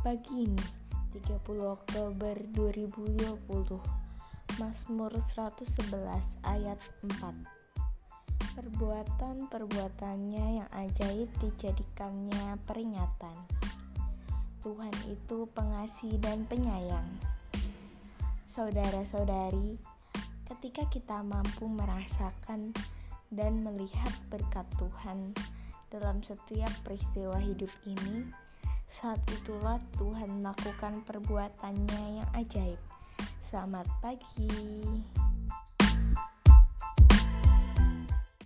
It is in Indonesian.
pagi ini 30 Oktober 2020 Mazmur 111 ayat 4 Perbuatan-perbuatannya yang ajaib dijadikannya peringatan. Tuhan itu pengasih dan penyayang. Saudara-saudari, ketika kita mampu merasakan dan melihat berkat Tuhan dalam setiap peristiwa hidup ini, saat itulah Tuhan melakukan perbuatannya yang ajaib. Selamat pagi.